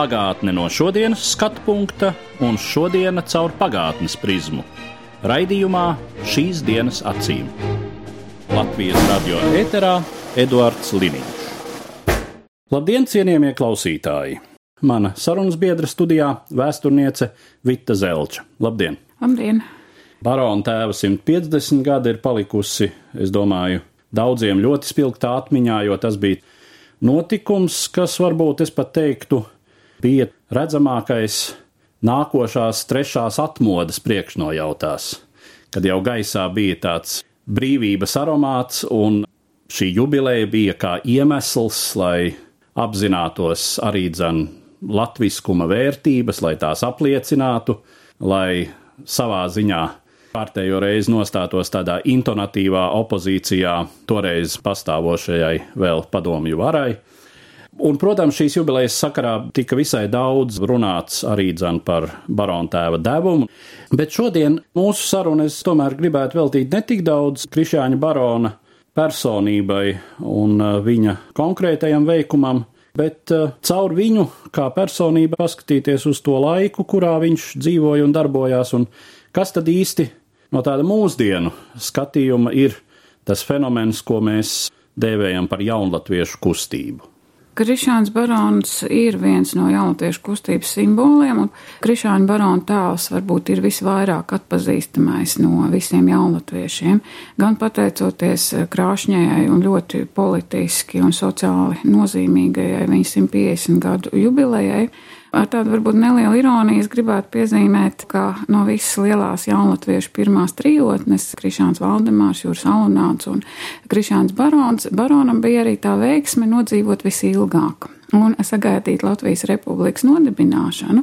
Pagātne no šodienas skatu punkta un šodienas caur pagātnes prizmu. Raidījumā šīs dienas acīm. Latvijas radio eterā Eduards Liniņš. Labdien, cienījamie klausītāji! Mana sarunas biedra studijā - vēsturniece Vita Zelča. Labdien! Labdien! Barona tēva 150 gadi ir palikusi, es domāju, daudziem ļoti spilgtā atmiņā, jo tas bija notikums, kas varbūt es pat teiktu, bija redzamākais nākošās trešās atmodas priekšnojautās, kad jau gaisā bija tāds brīvības aromāts, un šī jubileja bija kā iemesls, lai apzinātos arī dzen latviskuma vērtības, lai tās apliecinātu, lai savā ziņā kārtējo reizi nostātos tādā intonatīvā opozīcijā toreiz pastāvošajai vēl padomju varai. Un, protams, šīs jubilejas sakarā tika visai daudz runāts arī dzen par barona tēva devumu, bet šodien mūsu sarunu es tomēr gribētu veltīt ne tik daudz Krišāņa barona personībai un uh, viņa konkrētajam veikumam, bet uh, caur viņu kā personību paskatīties uz to laiku, kurā viņš dzīvoja un darbojās, un kas tad īsti no tāda mūsdienu skatījuma ir tas fenomens, ko mēs dēvējam par jaunlatviešu kustību. Krišāns Barons ir viens no jaunatiešu kustības simboliem, un Krišāna Barona tēls varbūt ir visvairāk atpazīstamais no visiem jaunatviešiem, gan pateicoties krāšņajai un ļoti politiski un sociāli nozīmīgajai viņa 150 gadu jubilejai, Ar tādu varbūt nelielu ironiju gribētu piezīmēt, ka no visas lielās jaunatviešu pirmās trijotnes, Krišāns Valdemārs, Jūras Alunāts un Krišāns Barons, Baronam bija arī tā veiksme nodzīvot visilgāk un sagaidīt Latvijas republikas nodibināšanu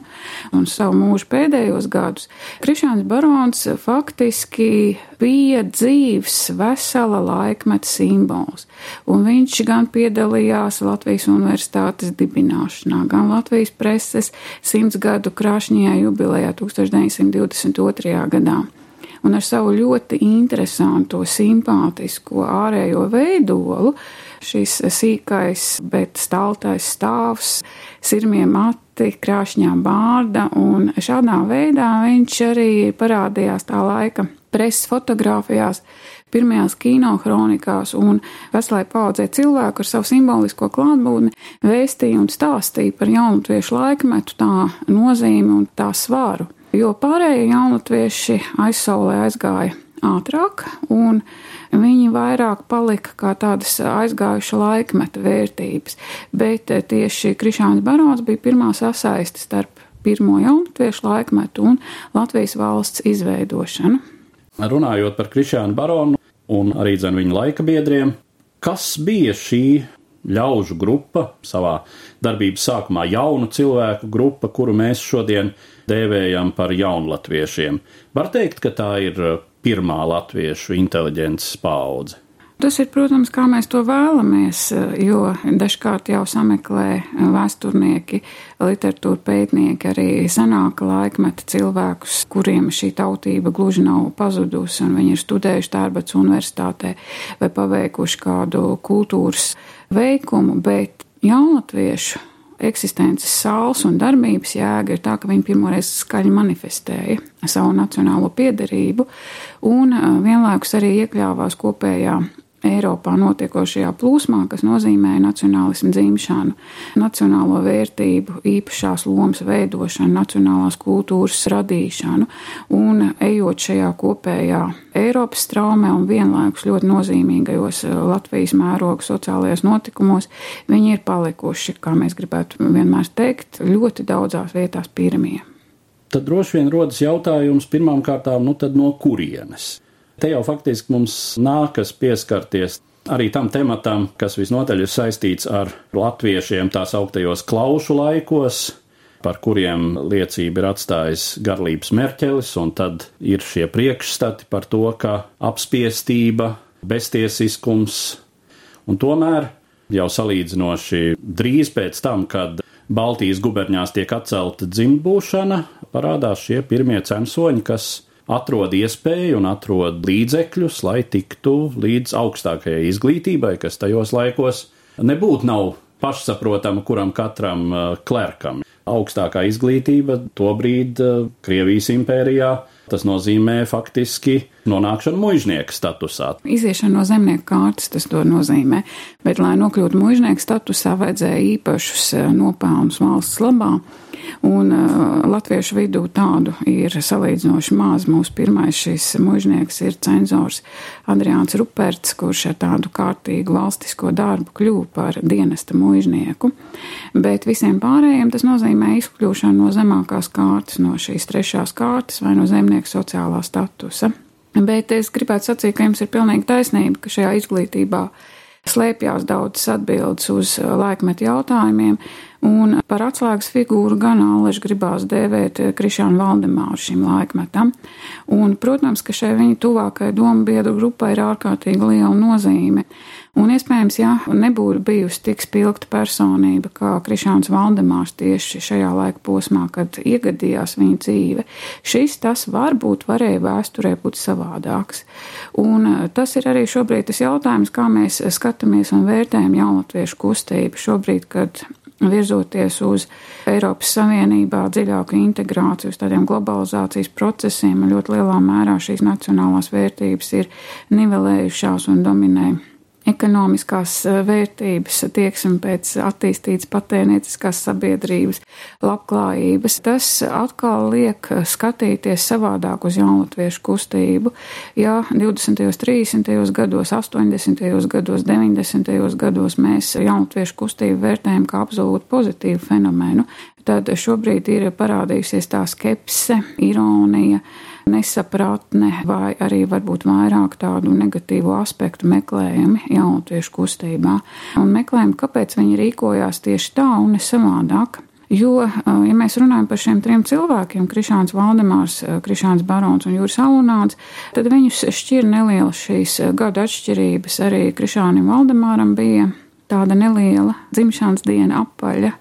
un savu mūžu pēdējos gadus, Krišāns Barons faktiski bija dzīves vesela laikmeta simbols, un viņš gan piedalījās Latvijas universitātes dibināšanā, gan Latvijas preses simts gadu krāšņajā jubilejā 1922. gadā un ar savu ļoti interesanto, simpātisko ārējo veidolu, šis sīkais, bet staltais stāvs, sirmie mati, krāšņā bārda, un šādā veidā viņš arī parādījās tā laika preses fotografijās, pirmajās kinohronikās un veselai paudzē cilvēku ar savu simbolisko klātbūtni vēstīja un stāstīja par jaunatviešu laikmetu, tā nozīmi un tā svaru. Jo pārējie jaunatvieši aizsaulē aizgāja ātrāk, un viņi vairāk palika kā tādas aizgājuša laikmeta vērtības. Bet tieši Krišāns Barons bija pirmā sasaiste starp pirmo jaunatviešu laikmetu un Latvijas valsts izveidošanu. Runājot par Krišānu Baronu un arī dzen viņa laika biedriem, kas bija šī ļaužu grupa savā darbības sākumā, jaunu cilvēku grupa, kuru mēs šodien dēvējam par jaunlatviešiem. Var teikt, ka tā ir pirmā latviešu inteliģences paudze. Tas ir, protams, kā mēs to vēlamies, jo dažkārt jau sameklē vēsturnieki, literatūra pētnieki, arī senāka laikmeta cilvēkus, kuriem šī tautība gluži nav pazudusi, un viņi ir studējuši Tērbats universitātē vai paveikuši kādu kultūras veikumu, bet jaunatviešu eksistences sāls un darbības jēga ir tā, ka viņi pirmoreiz skaļi manifestēja savu nacionālo piederību un vienlaikus arī iekļāvās kopējā Eiropā notiekošajā plūsmā, kas nozīmē nacionālismu dzimšanu, nacionālo vērtību, īpašās lomas veidošanu, nacionālās kultūras radīšanu, un ejot šajā kopējā Eiropas straumē un vienlaikus ļoti nozīmīgajos Latvijas mēroga sociālajos notikumos, viņi ir palikuši, kā mēs gribētu vienmēr teikt, ļoti daudzās vietās pirmie. Tad droši vien rodas jautājums pirmām kārtām, nu tad no kurienes? Te jau faktiski mums nākas pieskarties arī tam tematam, kas visnotaļ ir saistīts ar latviešiem tās augtajos klaušu laikos, par kuriem liecība ir atstājis garlības merķelis, un tad ir šie priekšstati par to, ka apspiestība, beztiesiskums, un tomēr jau salīdzinoši drīz pēc tam, kad Baltijas guberņās tiek atcelta dzimtbūšana, parādās šie pirmie censoņi, kas atrod iespēju un atrod līdzekļus, lai tiktu līdz augstākajai izglītībai, kas tajos laikos nebūtu nav pašsaprotama kuram katram uh, klerkam. Augstākā izglītība tobrīd uh, Krievijas impērijā Tas nozīmē faktiski nonākšanu mužnieka statusā. Iziešana no zemnieka kārtas tas to nozīmē, bet, lai nokļūtu mužnieka statusā, vajadzēja īpašus eh, nopelnus valsts labā. Un uh, latviešu vidū tādu ir salīdzinoši maz. Mūsu pirmais šis mužnieks ir cenzors Adriāns Ruperts, kurš ar tādu kārtīgu valstisko darbu kļuva par dienesta mužnieku. Bet visiem pārējiem tas nozīmē izkļūšanu no zemākās kārtas, no šīs trešās kārtas vai no zemnieka sociālā statusa. Bet es gribētu sacīt, ka jums ir pilnīgi taisnība, ka šajā izglītībā slēpjās daudzas atbildes uz laikmetu jautājumiem, Un par atslēgas figūru gan Aleši gribās dēvēt Krišānu Valdemāru šim laikmetam. Un, protams, ka šai viņa tuvākajai domu biedru grupai ir ārkārtīgi liela nozīme. Un iespējams, ja nebūtu bijusi tik spilgta personība kā Krišāns Valdemārs tieši šajā laika posmā, kad iegadījās viņa dzīve, šis tas varbūt varēja vēsturē būt savādāks. Un tas ir arī šobrīd tas jautājums, kā mēs skatāmies un vērtējam jaunatviešu kustību šobrīd, kad virzoties uz Eiropas Savienībā dziļāku integrāciju, uz tādiem globalizācijas procesiem, ļoti lielā mērā šīs nacionālās vērtības ir nivelējušās un dominē ekonomiskās eh, vērtības, tieksme pēc attīstītas patēnieciskās sabiedrības, labklājības. Tas atkal liek skatīties savādāk uz jaunatviešu kustību. Ja 20., 30. gados, 80. gados, 90. gados mēs jaunatviešu kustību vērtējam kā absolūti pozitīvu fenomenu, tad šobrīd ir parādījusies tā skepse, ironija, nesapratne vai arī varbūt vairāk tādu negatīvu aspektu meklējami jaunatviešu kustībā. Un meklējam, kāpēc viņi rīkojās tieši tā un ne savādāk. Jo, ja mēs runājam par šiem trim cilvēkiem, Krišāns Valdemārs, Krišāns Barons un Jūras Alunāts, tad viņus šķir nelielas šīs gadu atšķirības. Arī Krišānim Valdemāram bija tāda neliela dzimšanas diena apaļa,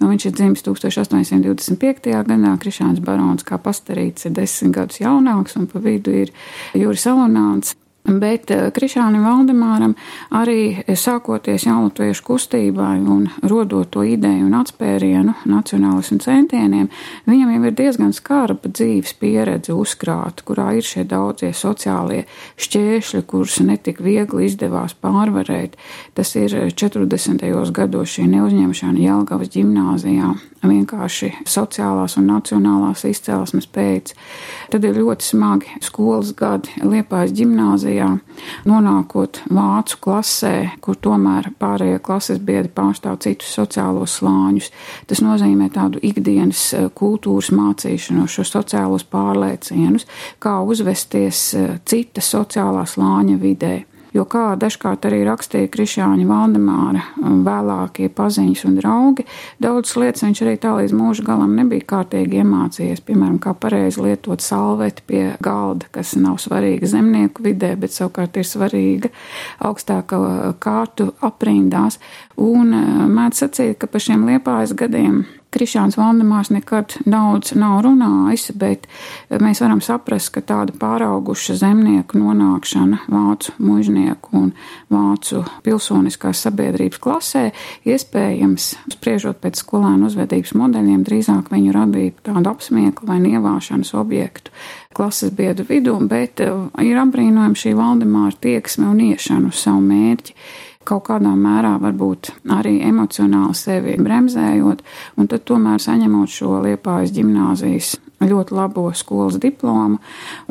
jo viņš ir dzimis 1825. gadā, Krišāns Barons kā pastarīts ir desmit gadus jaunāks, un pa vidu ir Juris Alonāns, Bet eh, Krišānam Valdemāram arī sākoties jaunatviešu kustībai un rodot to ideju un atspērienu nacionālismu centieniem, viņam jau ir diezgan skarba dzīves pieredze uzkrāta, kurā ir šie daudzie sociālie šķēršļi, kurus netik viegli izdevās pārvarēt. Tas ir 40. gados šī neuzņemšana Jelgavas ģimnāzijā vienkārši sociālās un nacionālās izcelsmes pēc. Tad ir ļoti smagi skolas gadi Liepājas ģimnāzijā, nonākot vācu klasē, kur tomēr pārējie klases biedri pārstāv citus sociālos slāņus. Tas nozīmē tādu ikdienas eh, kultūras mācīšanos, šo sociālos pārliecienus, kā uzvesties eh, cita sociālā slāņa vidē. Jo, kā dažkārt arī rakstīja Krišāņa Valdemāra um, vēlākie paziņas un draugi, daudzas lietas viņš arī tā līdz mūža galam nebija kārtīgi iemācījies. Piemēram, kā pareizi lietot salveti pie galda, kas nav svarīga zemnieku vidē, bet savukārt ir svarīga augstāka kārtu aprindās. Un uh, mēdz sacīt, ka par šiem liepājas gadiem Krišāns Valdemārs nekad daudz nav runājis, bet mēs varam saprast, ka tāda pārauguša zemnieku nonākšana vācu mužnieku un vācu pilsoniskās sabiedrības klasē iespējams, spriežot pēc skolēnu uzvedības modeļiem, drīzāk viņu radīja tādu apsmieklu vai nievāšanas objektu klases biedru vidū, bet ir apbrīnojama šī Valdemāra tieksme un iešana uz savu mērķi kaut kādā mērā varbūt arī emocionāli sevi bremzējot, un tad tomēr saņemot šo Liepājas ģimnāzijas ļoti labo skolas diplomu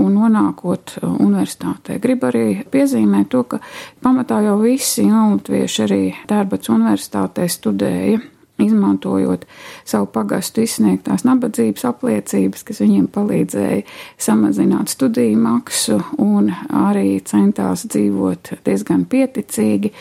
un nonākot universitātē. Gribu arī piezīmēt to, ka pamatā jau visi jaunatvieši arī Tērbats universitātē studēja izmantojot savu pagastu izsniegtās nabadzības apliecības, kas viņiem palīdzēja samazināt studiju maksu un arī centās dzīvot diezgan pieticīgi.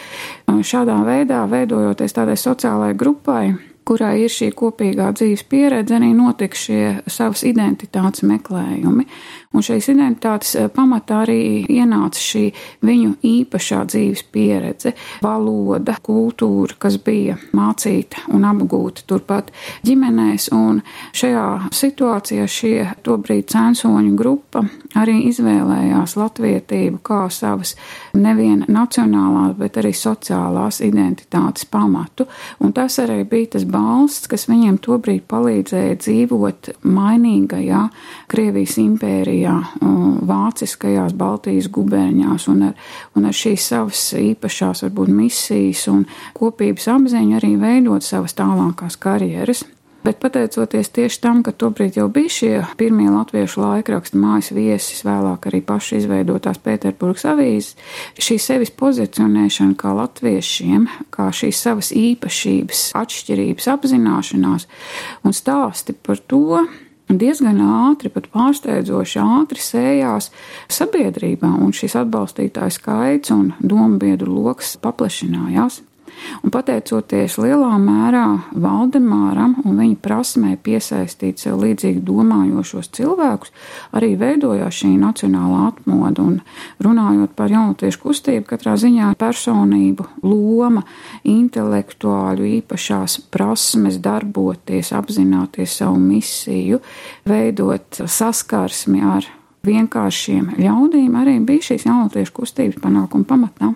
Šādā veidā, veidojoties tādai sociālai grupai, kurā ir šī kopīgā dzīves pieredze, arī notika šie savas identitātes meklējumi. Un šīs identitātes eh, pamatā arī ienāca šī viņu īpašā dzīves pieredze, valoda, kultūra, kas bija mācīta un apgūta turpat ģimenēs. Un šajā situācijā šie tobrīd cēnsoņu grupa arī izvēlējās latvietību kā savas nevien nacionālās, bet arī sociālās identitātes pamatu. Un tas arī bija tas balsts, kas viņiem tobrīd palīdzēja dzīvot mainīgajā Krievijas impērijā Krievijā, vāciskajās Baltijas gubernijās un ar, un ar šīs savas īpašās, varbūt, misijas un kopības apziņu arī veidot savas tālākās karjeras. Bet pateicoties tieši tam, ka tobrīd jau bija šie pirmie latviešu laikraksta mājas viesis, vēlāk arī paši izveidotās Pēterburgas avīzes, šī sevis pozicionēšana kā latviešiem, kā šīs savas īpašības, atšķirības apzināšanās un stāsti par to, diezgan ātri, pat pārsteidzoši ātri sējās sabiedrībā, un šis atbalstītāju skaits un dombiedru lokus paplašinājās. Un pateicoties lielā mērā Valdemāram un viņa prasmē piesaistīt sev līdzīgi domājošos cilvēkus, arī veidojās šī nacionālā atmoda. Un runājot par jaunatiešu kustību, katrā ziņā personību loma, intelektuāļu īpašās prasmes darboties, apzināties savu misiju, veidot saskarsmi ar vienkāršiem ļaudīm, arī bija šīs jaunatiešu kustības panākuma pamatā.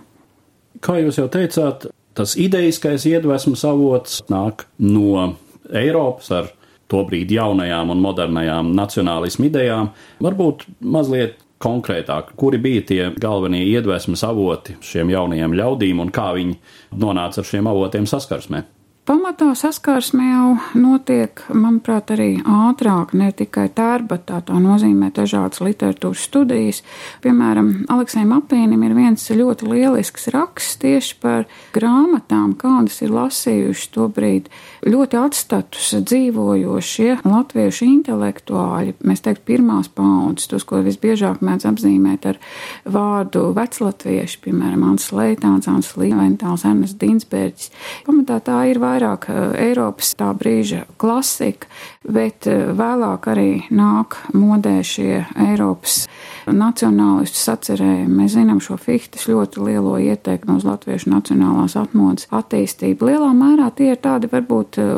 Kā jūs jau teicāt, tas ideiskais iedvesmas avots nāk no Eiropas ar tobrīd jaunajām un modernajām nacionālismu idejām. Varbūt mazliet konkrētāk, kuri bija tie galvenie iedvesmas avoti šiem jaunajiem ļaudīm un kā viņi nonāca ar šiem avotiem saskarsmē. Pamatā saskarsme jau notiek, manuprāt, arī ātrāk, ne tikai tērbatā, tā nozīmē dažādas literatūras studijas. Piemēram, Aleksējam Apīnim ir viens ļoti lielisks raksts tieši par grāmatām, kādas ir lasījuši to brīdi ļoti atstatus dzīvojošie latviešu intelektuāļi, mēs teikt, pirmās paudzes, tos, ko visbiežāk mēdz apzīmēt ar vārdu veclatvieši, piemēram, Ants Leitāns, Ants Līventāls, Ernsts Dinsberģis. Pamatā tā ir vārds vairāk eh, Eiropas tā brīža klasika, bet eh, vēlāk arī nāk modē šie Eiropas nacionālistu sacerējumi. Mēs zinām šo Fihtes ļoti lielo ieteikumu uz latviešu nacionālās atmodas attīstību. Lielā mērā tie ir tādi varbūt eh,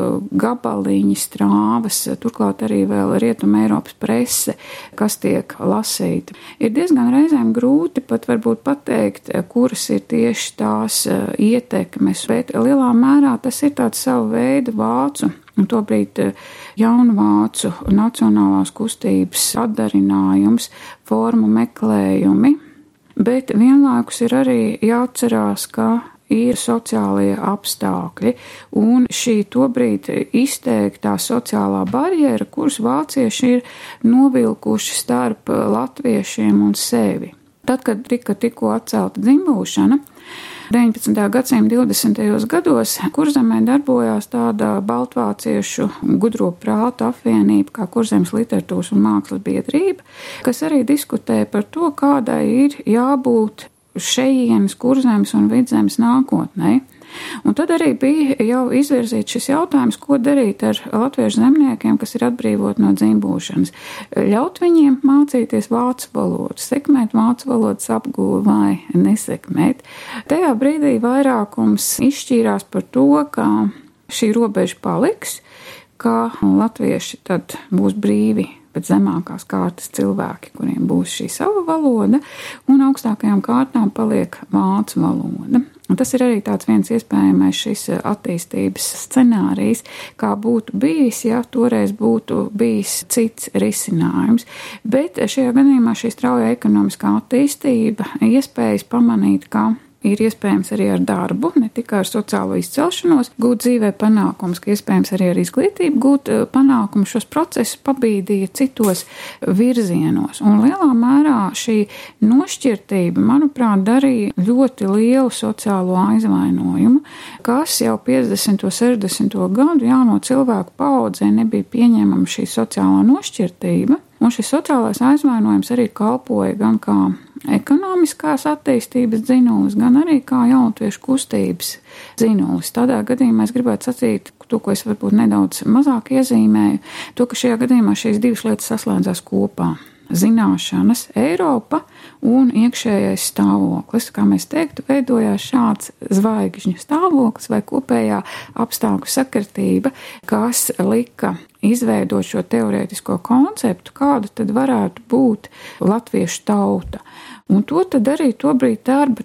gabaliņi, strāvas, turklāt arī vēl rietuma Eiropas prese, kas tiek lasīta. Ir diezgan reizēm grūti pat varbūt pateikt, kuras ir tieši tās ietekmes, bet lielā mērā tas ir tā tāds savu veidu vācu un tobrīd eh, jaunu vācu nacionālās kustības atdarinājums, formu meklējumi, bet vienlaikus ir arī jāatcerās, ka ir sociālie apstākļi un šī tobrīd izteiktā sociālā barjera, kuras vācieši ir novilkuši starp latviešiem un sevi. Tad, kad tika tikko atcelta dzimbūšana, 19. gadsimta 20. gados kurzemē darbojās tāda baltvāciešu gudro prātu apvienība kā Kurzemes literatūras un mākslas biedrība, kas arī diskutēja par to, kādai ir jābūt šejienes, kurzemes un vidzemes nākotnē. Un tad arī bija jau izvirzīts šis jautājums, ko darīt ar latviešu zemniekiem, kas ir atbrīvot no dzimbūšanas. Ļaut viņiem mācīties vācu valodu, sekmēt vācu valodas apgūvu vai nesekmēt. Tajā brīdī vairākums izšķīrās par to, ka šī robeža paliks, ka latvieši tad būs brīvi pēc zemākās kārtas cilvēki, kuriem būs šī sava valoda, un augstākajām kārtām paliek vācu valoda. Un tas ir arī tāds viens iespējamais šis attīstības scenārijs, kā būtu bijis, ja toreiz būtu bijis cits risinājums. Bet šajā gadījumā šī strauja ekonomiskā attīstība iespējas pamanīt, ka ir iespējams arī ar darbu, ne tikai ar sociālo izcelšanos, gūt dzīvē panākumus, ka iespējams arī ar izglītību gūt eh, panākumus. Šos procesus pabīdīja citos virzienos. Un lielā mērā šī nošķirtība, manuprāt, darīja ļoti lielu sociālo aizvainojumu, kas jau 50. un 60. gadu jauno cilvēku paudzē nebija pieņemama šī sociālā nošķirtība. Un šis sociālais aizvainojums arī kalpoja gan kā ekonomiskās attīstības dzinulis, gan arī kā jaunatviešu kustības dzinulis. Tādā gadījumā es gribētu sacīt, to, ko es varbūt nedaudz mazāk iezīmēju, to, ka šajā gadījumā šīs divas lietas saslēdzās kopā zināšanas, Eiropa un iekšējais stāvoklis. Kā mēs teiktu, veidojās šāds zvaigžņu stāvoklis vai kopējā apstākļu sakritība, kas lika izveidot šo teorētisko konceptu, kāda tad varētu būt latviešu tauta. Un to tad arī tobrīd darba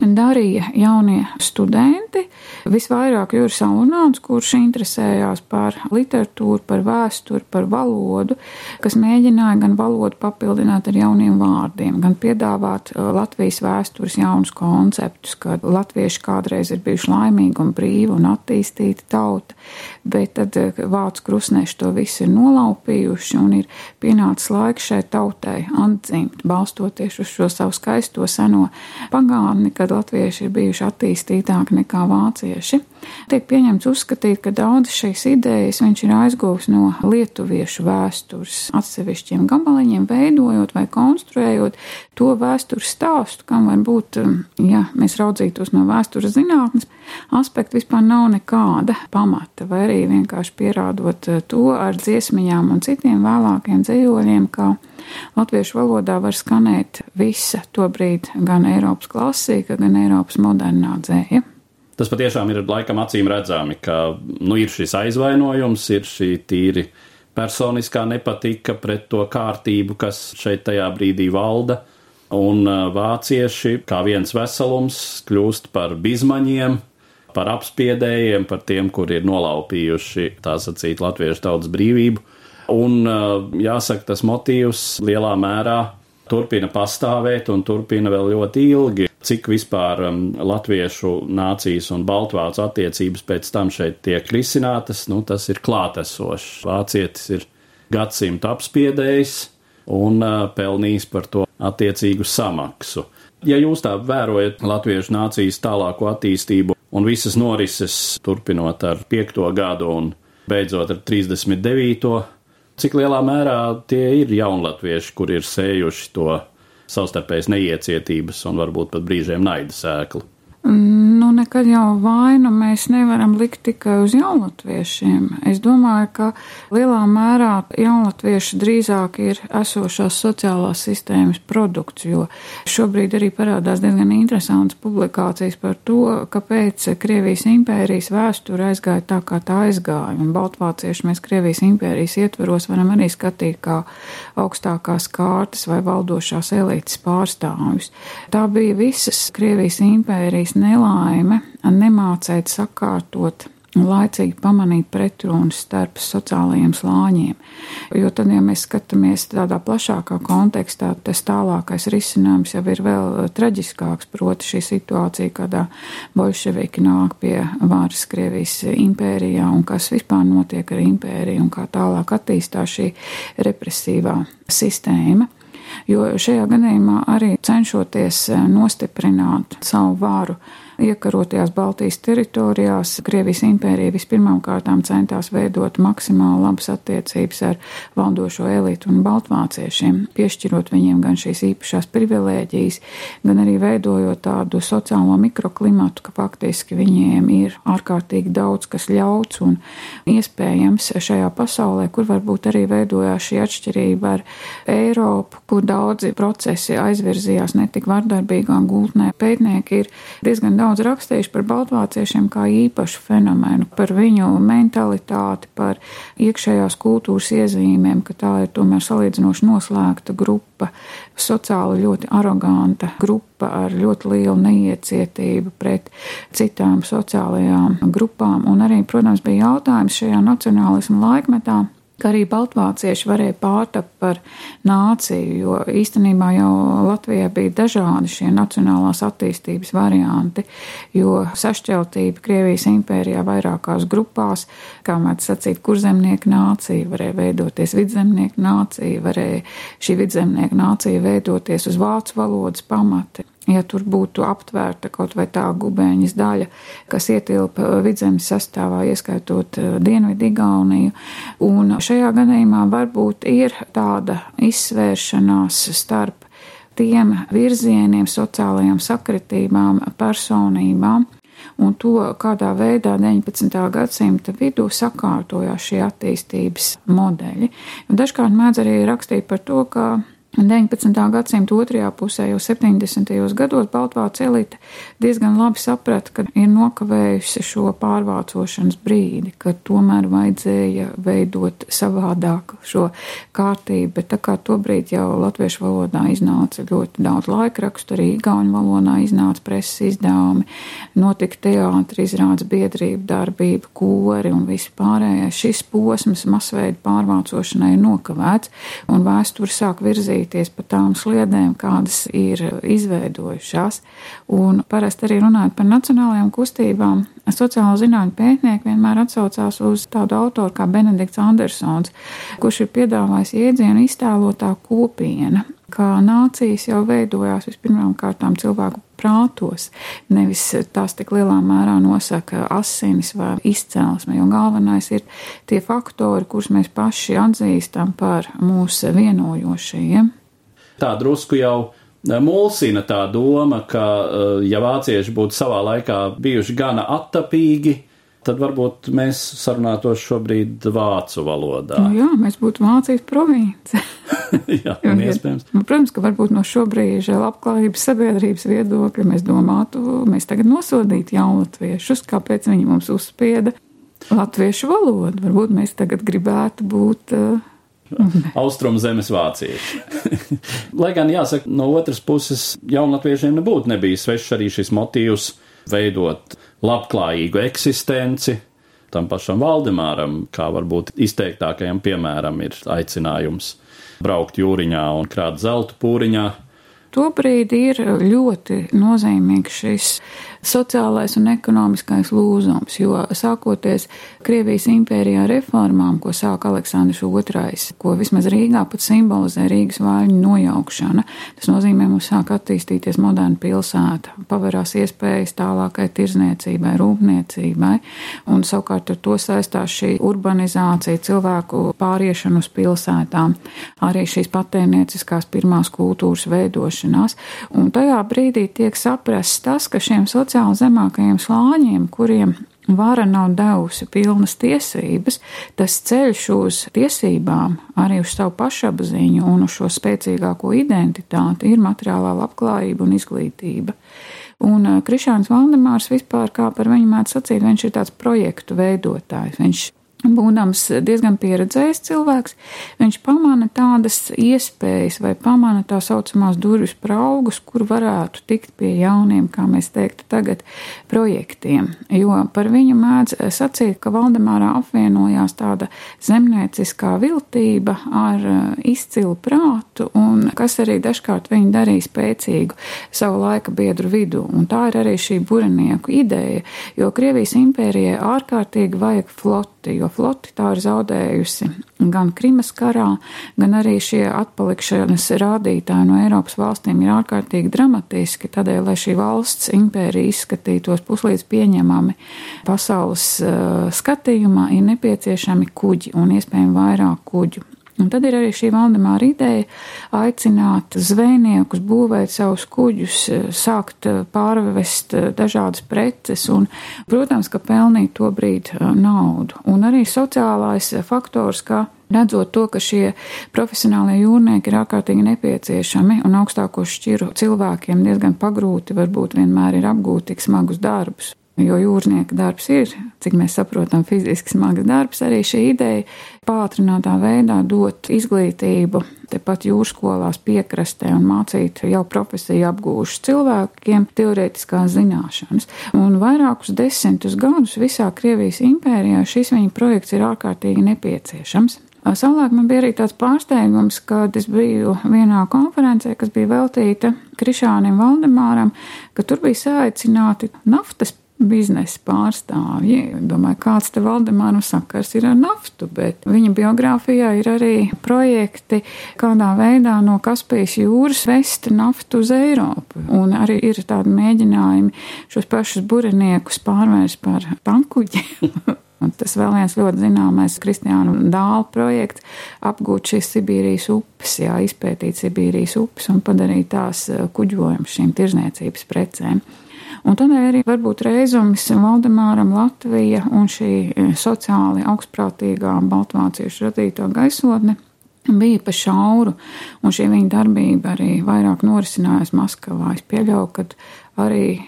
darīja jaunie studenti, visvairāk Juris Alunāns, kurš interesējās par literatūru, par vēsturi, par valodu, kas mēģināja gan valodu papildināt ar jauniem vārdiem, gan piedāvāt uh, Latvijas vēstures jaunus konceptus, ka latvieši kādreiz ir bijuši laimīgi un brīvi un attīstīti tauta, bet tad uh, vācu krusneši to visu ir nolaupījuši un ir pienācis laiks šai tautai atdzimt, balstoties uz šo savu skaisto seno pagātni, kad latvieši ir bijuši attīstītāki nekā vācieši. Tiek pieņemts uzskatīt, ka daudzas šīs idejas viņš ir aizgūs no lietuviešu vēstures atsevišķiem gabaliņiem, veidojot vai konstruējot to vēstures stāstu, kam var būt, um, ja mēs raudzītos no vēstures zinātnes aspekta, vispār nav nekāda pamata, vai arī vienkārši pierādot uh, to ar dziesmiņām un citiem vēlākiem dzējoļiem, kā latviešu valodā var skanēt visa tobrīd gan Eiropas klasika, gan Eiropas modernā dzēja. Tas patiešām ir laikam acīm redzami, ka nu, ir šis aizvainojums, ir šī tīri personiskā nepatika pret to kārtību, kas šeit tajā brīdī valda. Un vācieši, kā viens veselums, kļūst par bizmaņiem, par apspiedējiem, par tiem, kuri ir nolaupījuši tā sacīt latviešu tautas brīvību. Un jāsaka, tas motīvs lielā mērā turpina pastāvēt un turpina vēl ļoti ilgi cik vispār um, latviešu nācijas un baltvācu attiecības pēc tam šeit tiek risinātas, nu, tas ir klātesošs. Vācietis ir gadsimtu apspiedējis un uh, pelnījis par to attiecīgu samaksu. Ja jūs tā vērojat latviešu nācijas tālāko attīstību un visas norises turpinot ar 5. gadu un beidzot ar 39. cik lielā mērā tie ir jaunlatvieši, kur ir sējuši to savstarpējas neiecietības un varbūt pat brīžiem naida sēklu. Nu, nekad jau vainu mēs nevaram likt tikai uz jaunatviešiem. Es domāju, ka lielā mērā jaunatvieši drīzāk ir esošās sociālās sistēmas produkts, jo šobrīd arī parādās diezgan interesantas publikācijas par to, kāpēc Krievijas impērijas vēsture aizgāja tā, kā tā aizgāja. Un Baltvācieši mēs Krievijas impērijas ietvaros varam arī skatīt kā augstākās kārtas vai valdošās elites pārstāvjus. Tā bija visas Krievijas impērijas šīs nelaime nemācēt sakārtot laicīgi pamanīt pretrunas starp sociālajiem slāņiem. Jo tad, ja mēs skatāmies tādā plašākā kontekstā, tas tālākais risinājums jau ir vēl traģiskāks, proti šī situācija, kādā bolševiki nāk pie vāras Krievijas impērijā un kas vispār notiek ar impēriju un kā tālāk attīstās šī represīvā sistēma jo šajā gadījumā arī cenšoties nostiprināt savu vāru iekarotajās Baltijas teritorijās Krievijas impērija vispirmām kārtām centās veidot maksimāli labas attiecības ar valdošo elitu un baltvāciešiem, piešķirot viņiem gan šīs īpašās privilēģijas, gan arī veidojot tādu sociālo mikroklimatu, ka faktiski viņiem ir ārkārtīgi daudz, kas ļauts un iespējams šajā pasaulē, kur varbūt arī veidojās šī atšķirība ar Eiropu, kur daudzi procesi aizvirzījās netik vardarbīgā gultnē. Pētnieki ir diezgan daudz daudz rakstījuši par baltvāciešiem kā īpašu fenomenu, par viņu mentalitāti, par iekšējās kultūras iezīmēm, ka tā ir tomēr salīdzinoši noslēgta grupa, sociāli ļoti aroganta grupa ar ļoti lielu neiecietību pret citām sociālajām grupām. Un arī, protams, bija jautājums šajā nacionālismu laikmetā ka arī baltvācieši varēja pārtapt par nāciju, jo īstenībā jau Latvijā bija dažādi šie nacionālās attīstības varianti, jo sašķeltība Krievijas impērijā vairākās grupās, kā mēs sacīt, kurzemnieku nācija, varēja veidoties vidzemnieku nācija, varēja šī vidzemnieku nācija veidoties uz vācu valodas pamati ja tur būtu aptvērta kaut vai tā gubēņas daļa, kas ietilpa vidzemes sastāvā, ieskaitot eh, Dienvidu Igauniju. Un šajā gadījumā varbūt ir tāda izsvēršanās starp tiem virzieniem, sociālajām sakritībām, personībām, un to, kādā veidā 19. gadsimta vidū sakārtojās šie attīstības modeļi. Un dažkārt mēdz arī rakstīt par to, ka 19. gadsimta otrajā pusē, jau 70. gados, Baltvācu elite diezgan labi saprata, ka ir nokavējusi šo pārvācošanas brīdi, ka tomēr vajadzēja veidot savādāk šo kārtību, bet tā kā tobrīd jau latviešu valodā iznāca ļoti daudz laikrakstu, arī igauņu valodā iznāca preses izdevumi, notika teātri, izrādes biedrība, darbība, kori un viss pārējais. Šis posms masveida pārvācošanai ir nokavēts, un vēsture sāk virzīt virzīties pa tām sliedēm, kādas ir izveidojušās. Un parasti arī runājot par nacionālajām kustībām, sociālo zinātņu pētnieki vienmēr atsaucās uz tādu autoru kā Benedikts Andersons, kurš ir piedāvājis iedzienu iztēlotā kopiena kā nācijas jau veidojās vispirmām kārtām cilvēku prātos, nevis tās tik lielā mērā nosaka asinis vai izcelsme, jo galvenais ir tie faktori, kurus mēs paši atzīstam par mūsu vienojošajiem. Tā drusku jau mulsina tā doma, ka, e, ja vācieši būtu savā laikā bijuši gana attapīgi, tad varbūt mēs sarunātos šobrīd vācu valodā. Nu jā, mēs būtu Vācijas province. jā, un iespējams. Nu, protams, ka varbūt no šobrīd labklājības sabiedrības viedokļa mēs domātu, mēs tagad nosodītu jaunatviešus, kāpēc viņi mums uzspieda latviešu valodu. Varbūt mēs tagad gribētu būt. Uh, Austrum zemes vācieši. Lai gan jāsaka, no otras puses, jaunatviešiem nebūtu nebijis svešs arī šis motīvs veidot labklājīgu eksistenci. Tam pašam Valdemāram, kā varbūt izteiktākajam piemēram, ir aicinājums braukt jūriņā un krāt zeltu pūriņā. Tobrīd ir ļoti nozīmīgs šis sociālais un ekonomiskais lūzums, jo sākoties Krievijas impērijā reformām, ko sāka Aleksandrs II, ko vismaz Rīgā pat simbolizē Rīgas vaļņu nojaukšana, tas nozīmē mums sāk attīstīties moderna pilsēta, paverās iespējas tālākai tirzniecībai, rūpniecībai, un savukārt ar to saistās šī urbanizācija, cilvēku pāriešana uz pilsētām, arī šīs patēnieciskās pirmās kultūras veidošanās, un tajā brīdī tiek saprasts tas, ka šiem sociālajiem sociāli zemākajiem slāņiem, kuriem vara nav devusi pilnas tiesības, tas ceļš uz tiesībām, arī uz savu pašapziņu un uz šo spēcīgāko identitāti ir materiālā labklājība un izglītība. Un uh, Krišāns Valdemārs vispār, kā par viņu mēdz sacīt, viņš ir tāds projektu veidotājs. Viņš Būdams diezgan pieredzējis cilvēks, viņš pamana tādas iespējas vai pamana tā saucamās durvis praugus, kur varētu tikt pie jauniem, kā mēs teiktu tagad, projektiem. Jo par viņu mēdz sacīt, ka Valdemārā apvienojās tāda zemnieciskā viltība ar eh, izcilu prātu, un kas arī dažkārt viņu darīja spēcīgu savu laika biedru vidu. Un tā ir arī šī burenieku ideja, jo Krievijas impērijai ārkārtīgi vajag floti, jo floti tā ir zaudējusi gan Krimas karā, gan arī šie atpalikšanas rādītāji no Eiropas valstīm ir ārkārtīgi dramatiski. Tādēļ, lai šī valsts impērija izskatītos puslīdz pieņemami pasaules uh, skatījumā, ir nepieciešami kuģi un iespējami vairāk kuģu. Un tad ir arī šī Valdemāra ideja aicināt zvejniekus būvēt savus kuģus, sākt pārvest dažādas preces un, protams, ka pelnīt to brīdi naudu. Un arī sociālais faktors, ka redzot to, ka šie profesionālie jūrnieki ir ārkārtīgi nepieciešami un augstāko šķiru cilvēkiem diezgan pagrūti varbūt vienmēr ir apgūt tik smagus darbus. Jo jūrnieka darbs ir, cik mēs saprotam, fiziski smags darbs. Arī šī ideja pātrinātā veidā dot izglītību tepat jūrskolās piekrastē un mācīt jau profesiju apgūšus cilvēkiem teorētiskās zināšanas. Un vairākus desmitus gadus visā Krievijas impērijā šis viņa projekts ir ārkārtīgi nepieciešams. Savulaik man bija arī tāds pārsteigums, kad es biju vienā konferencē, kas bija veltīta Krišānam Valdemāram, ka tur bija saicināti naftas biznesa pārstāvji. Domāju, kāds te Valdemāru sakars ir ar naftu, bet viņa biogrāfijā ir arī projekti, kādā veidā no Kaspijas jūras vest naftu uz Eiropu. Un arī ir tādi mēģinājumi šos pašus bureniekus pārvērst par tankuģiem. Un tas vēl viens ļoti zināmais Kristiānu Dāla projekts - apgūt šīs Sibīrijas upes, jā, izpētīt Sibīrijas upes un padarīt tās kuģojumu šīm tirzniecības precēm. Un tādēļ arī varbūt reizums Valdemāram Latvija un šī sociāli augstprātīgā Baltvāciešu radītā gaisotne bija pa šauru, un šī viņa darbība arī vairāk norisinājās Maskavā. Es pieļauju, ka arī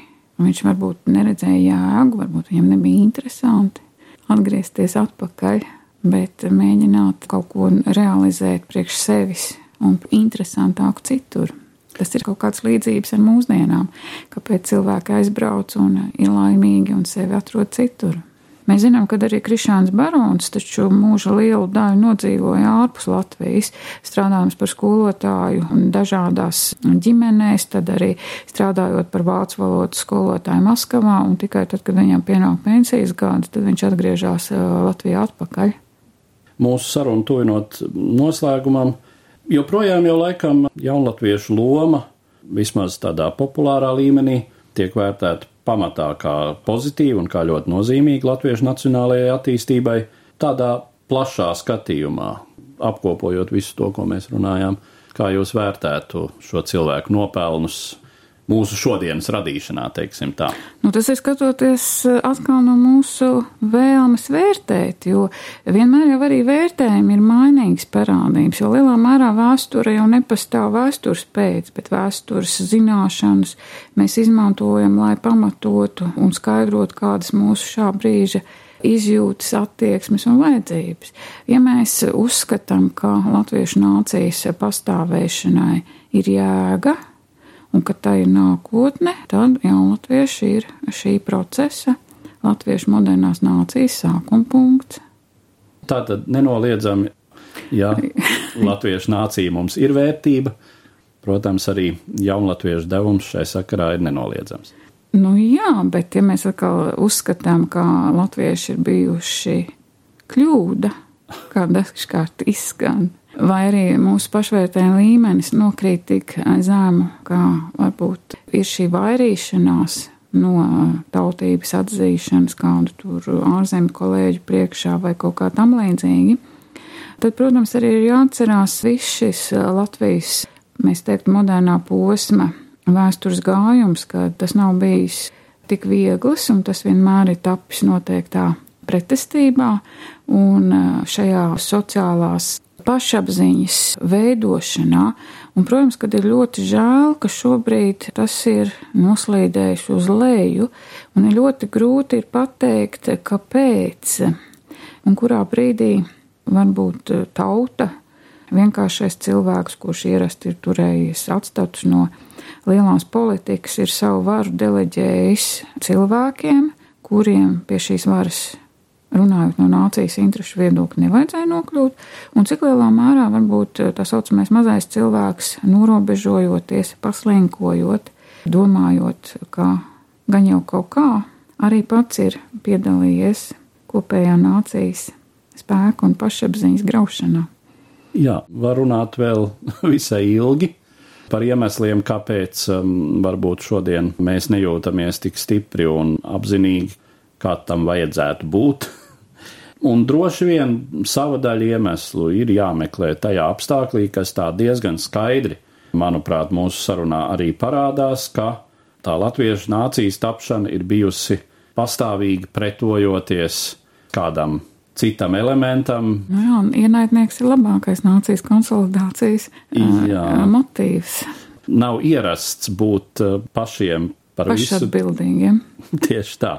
viņš varbūt neredzēja jēgu, varbūt viņam nebija interesanti atgriezties atpakaļ, bet mēģināt kaut ko realizēt priekš sevis un interesantāk citur. Tas ir kaut kāds līdzības ar mūsdienām, kāpēc cilvēki aizbrauc un ir laimīgi un sevi atrod citur. Mēs zinām, ka arī Krišāns Barons taču mūža lielu daļu nodzīvoja ārpus Latvijas, strādājot par skolotāju dažādās ģimenēs, tad arī strādājot par vācu valodas skolotāju Maskavā, un tikai tad, kad viņam pienāk pensijas gadi, tad viņš atgriežas Latvijā atpakaļ. Mūsu sarunu tuvinot noslēgumam, joprojām jau laikam jaunatviešu loma, vismaz tādā populārā līmenī, tiek vērtēta pamatā kā pozitīva un kā ļoti nozīmīga latviešu nacionālajai attīstībai, tādā plašā skatījumā, apkopojot visu to, ko mēs runājām, kā jūs vērtētu šo cilvēku nopelnus mūsu šodienas radīšanā, teiksim tā. Nu, tas ir skatoties eh, atkal no mūsu vēlmes vērtēt, jo vienmēr jau arī vērtējumi ir mainīgas parādības, jo lielā mērā vēsture jau nepastāv vēstures pēc, bet vēstures zināšanas mēs izmantojam, lai pamatotu un skaidrotu kādas mūsu šā brīža izjūtas, attieksmes un vajadzības. Ja mēs uzskatām, ka latviešu nācijas pastāvēšanai ir jēga, un ka tā ir nākotne, tad jaunatvieši ir šī procesa, latviešu modernās nācijas sākuma punkts. Tā tad nenoliedzami, ja latviešu nācija mums ir vērtība, protams, arī jaunatviešu devums šai sakarā ir nenoliedzams. Nu jā, bet ja mēs atkal uzskatām, ka latvieši ir bijuši kļūda, kā dažkārt izskan, vai arī mūsu pašvērtējuma līmenis nokrīt tik zemu, kā varbūt ir šī vairīšanās no tautības atzīšanas kādu tur ārzemju kolēģu priekšā vai kaut kā tam līdzīgi. Tad, protams, arī ir jāatcerās viss šis Latvijas, mēs teiktu, modernā posma vēstures gājums, ka tas nav bijis tik viegls un tas vienmēr ir tapis noteiktā pretestībā un šajā sociālās pašapziņas veidošanā. Un, protams, kad ir ļoti žēl, ka šobrīd tas ir noslīdējis uz leju, un ir ļoti grūti ir pateikt, kāpēc un kurā brīdī varbūt tauta, vienkāršais cilvēks, kurš ierasti ir turējies atstatus no lielās politikas, ir savu varu deleģējis cilvēkiem, kuriem pie šīs varas runājot no nācijas interešu viedokļa, nevajadzēja nokļūt, un cik lielā mērā varbūt tā saucamais mazais cilvēks, norobežojoties, paslinkojot, domājot, ka gan jau kaut kā arī pats ir piedalījies kopējā nācijas spēku un pašapziņas graušanā. Jā, var runāt vēl visai ilgi par iemesliem, kāpēc um, varbūt šodien mēs nejūtamies tik stipri un apzinīgi, kā tam vajadzētu būt. Un droši vien sava daļa iemeslu ir jāmeklē tajā apstāklī, kas tā diezgan skaidri, manuprāt, mūsu sarunā arī parādās, ka tā latviešu nācijas tapšana ir bijusi pastāvīgi pretojoties kādam citam elementam. Nu jā, ienaidnieks ir labākais nācijas konsolidācijas jā. motīvs. Nav ierasts būt pašiem par visu. Pašatbildīgiem. Tieši tā.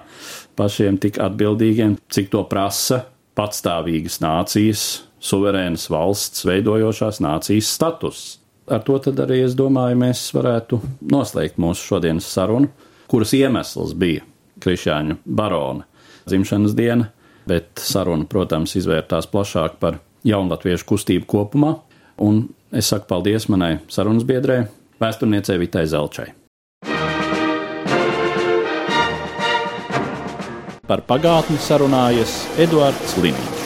Pašiem tik atbildīgiem, cik to prasa patstāvīgas nācijas, suverēnas valsts, veidojošās nācijas status. Ar to tad arī es domāju, mēs varētu noslēgt mūsu šodienas sarunu, kuras iemesls bija Krišāņu barona dzimšanas diena, bet saruna, protams, izvērtās plašāk par jaunatviešu kustību kopumā, un es saku paldies manai sarunas biedrē, vēsturniecei Vitai Zelčai. Par pagātni sarunājas Eduards Liniņš.